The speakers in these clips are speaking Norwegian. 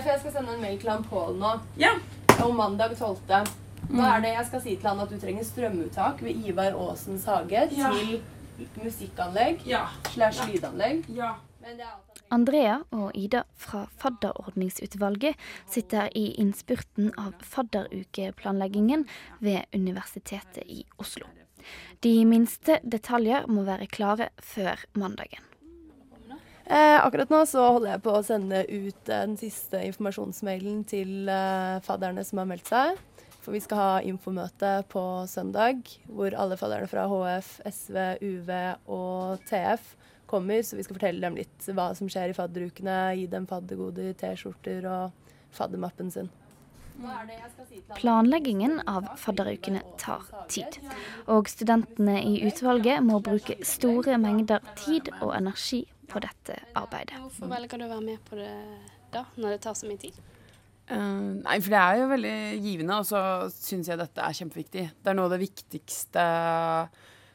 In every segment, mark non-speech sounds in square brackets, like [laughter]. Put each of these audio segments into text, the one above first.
For jeg skal sende en mail til han Pål nå. Ja. Om mandag 12. Nå er det jeg skal si til han at du trenger strømuttak ved Ivar Aasens hage Ja. til musikkanlegg Ja. slash lydanlegg? Ja. Men det er alt. Andrea og Ida fra Fadderordningsutvalget sitter i innspurten av fadderukeplanleggingen ved Universitetet i Oslo. De minste detaljer må være klare før mandagen. Eh, akkurat nå så holder jeg på å sende ut den siste informasjonsmailen til eh, fadderne som har meldt seg. For vi skal ha infomøte på søndag, hvor alle fadderne fra HF, SV, UV og TF kommer. Så vi skal fortelle dem litt hva som skjer i fadderukene, gi dem faddergoder, T-skjorter og faddermappen sin. Planleggingen av fadderukene tar tid, og studentene i utvalget må bruke store mengder tid og energi på dette arbeidet. Hvorfor velger du å være med på det da, når det tar så mye tid? Uh, nei, for det er jo veldig givende, og så syns jeg dette er kjempeviktig. Det er noe av det viktigste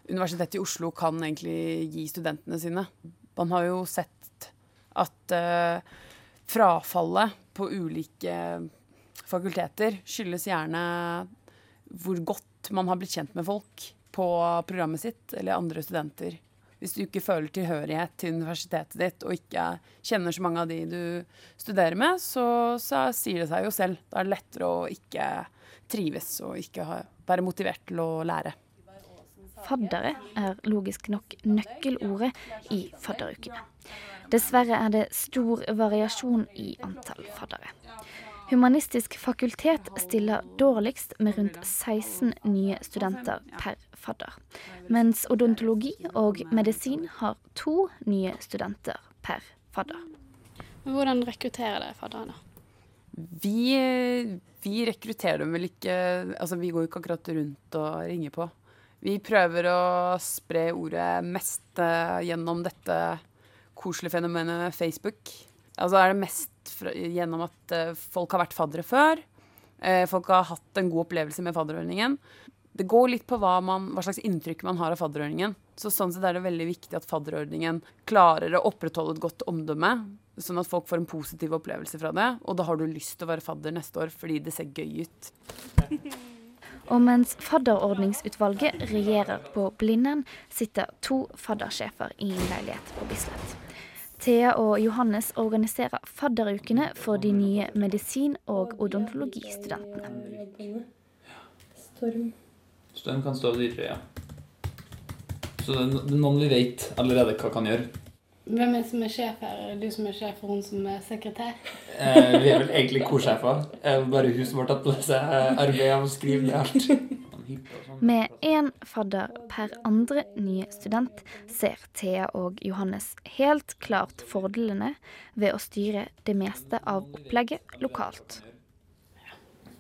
Universitetet i Oslo kan egentlig gi studentene sine. Man har jo sett at uh, frafallet på ulike fakulteter skyldes gjerne hvor godt man har blitt kjent med folk på programmet sitt, eller andre studenter. Hvis du ikke føler tilhørighet til universitetet ditt, og ikke kjenner så mange av de du studerer med, så, så sier det seg jo selv. Da er det lettere å ikke trives og ikke ha, være motivert til å lære. Faddere er logisk nok nøkkelordet i fadderukene. Dessverre er det stor variasjon i antall faddere. Humanistisk fakultet stiller dårligst med rundt 16 nye studenter per fadder, mens odontologi og medisin har to nye studenter per fadder. Hvordan rekrutterer dere fadderne? Vi, vi rekrutterer dem vel ikke Altså, vi går ikke akkurat rundt og ringer på. Vi prøver å spre ordet mest eh, gjennom dette koselige fenomenet Facebook. Altså er det mest fra, gjennom at eh, folk har vært faddere før. Eh, folk har hatt en god opplevelse med fadderordningen. Det går litt på hva, man, hva slags inntrykk man har av fadderordningen. Så sånn sett er det veldig viktig at fadderordningen klarer å opprettholde et godt omdømme, sånn at folk får en positiv opplevelse fra det. Og da har du lyst til å være fadder neste år fordi det ser gøy ut. [laughs] Og mens fadderordningsutvalget regjerer på Blindern, sitter to faddersjefer i en leilighet på Bislett. Thea og Johannes organiserer fadderukene for de nye medisin- og odontologistudentene. Storm. Storm kan stå videre, ja. Så det er noen vi vet allerede hva kan gjøre. Hvem er det som er sjef her? Er det du som er sjef, og hun som er sekretær? Eh, vi er vel egentlig korsjefer. Eh, bare hun som har tatt på seg arbeidet med å skrive ned alt. Med én fadder per andre nye student ser Thea og Johannes helt klart fordelene ved å styre det meste av opplegget lokalt.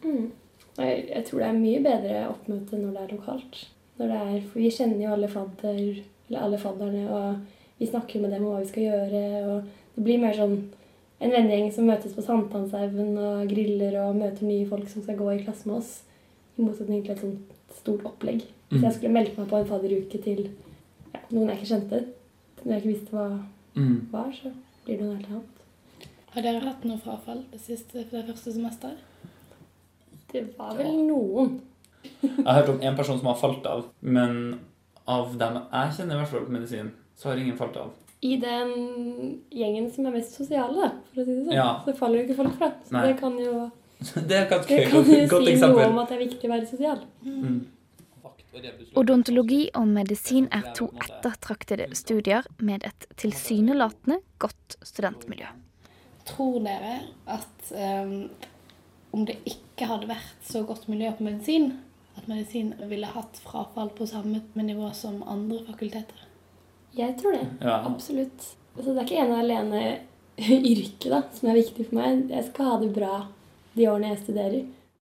Mm. Jeg, jeg tror det er mye bedre oppmøte når det er lokalt. Når det er, for vi kjenner jo alle, fadder, eller alle fadderne, og vi snakker med dem om hva vi skal gjøre. og Det blir mer sånn en vennegjeng som møtes på Sankthanshaugen og griller og møter nye folk som skal gå i klasse med oss. I motsetning til et sånt stort opplegg. Så jeg skulle meldt meg på en fadderuke til ja, noen jeg ikke kjente, når jeg ikke visste hva Mm. var, så blir det noe helt annet. Har dere hatt noe frafall det, siste, det første semesteret? Det var vel noen. Jeg har hørt om en person som har falt av, men av dem jeg kjenner i hvert fall på medisin, så har ingen falt av. I den gjengen som er mest sosiale, for å si det sånn, Ja. så faller jo ikke folk fra. Så Nei. det kan jo, [laughs] Det er et det kan godt, godt si noe om at det er viktig å være sosial. Mm. Odontologi og medisin er to ettertraktede studier med et tilsynelatende godt studentmiljø. Tror dere at um, om det ikke hadde vært så godt miljø på medisin, at medisin ville hatt frafall på samme nivå som andre fakulteter? Jeg tror det. Ja. Absolutt. Altså, det er ikke ene og alene [laughs] yrket da, som er viktig for meg. Jeg skal ha det bra de årene jeg studerer.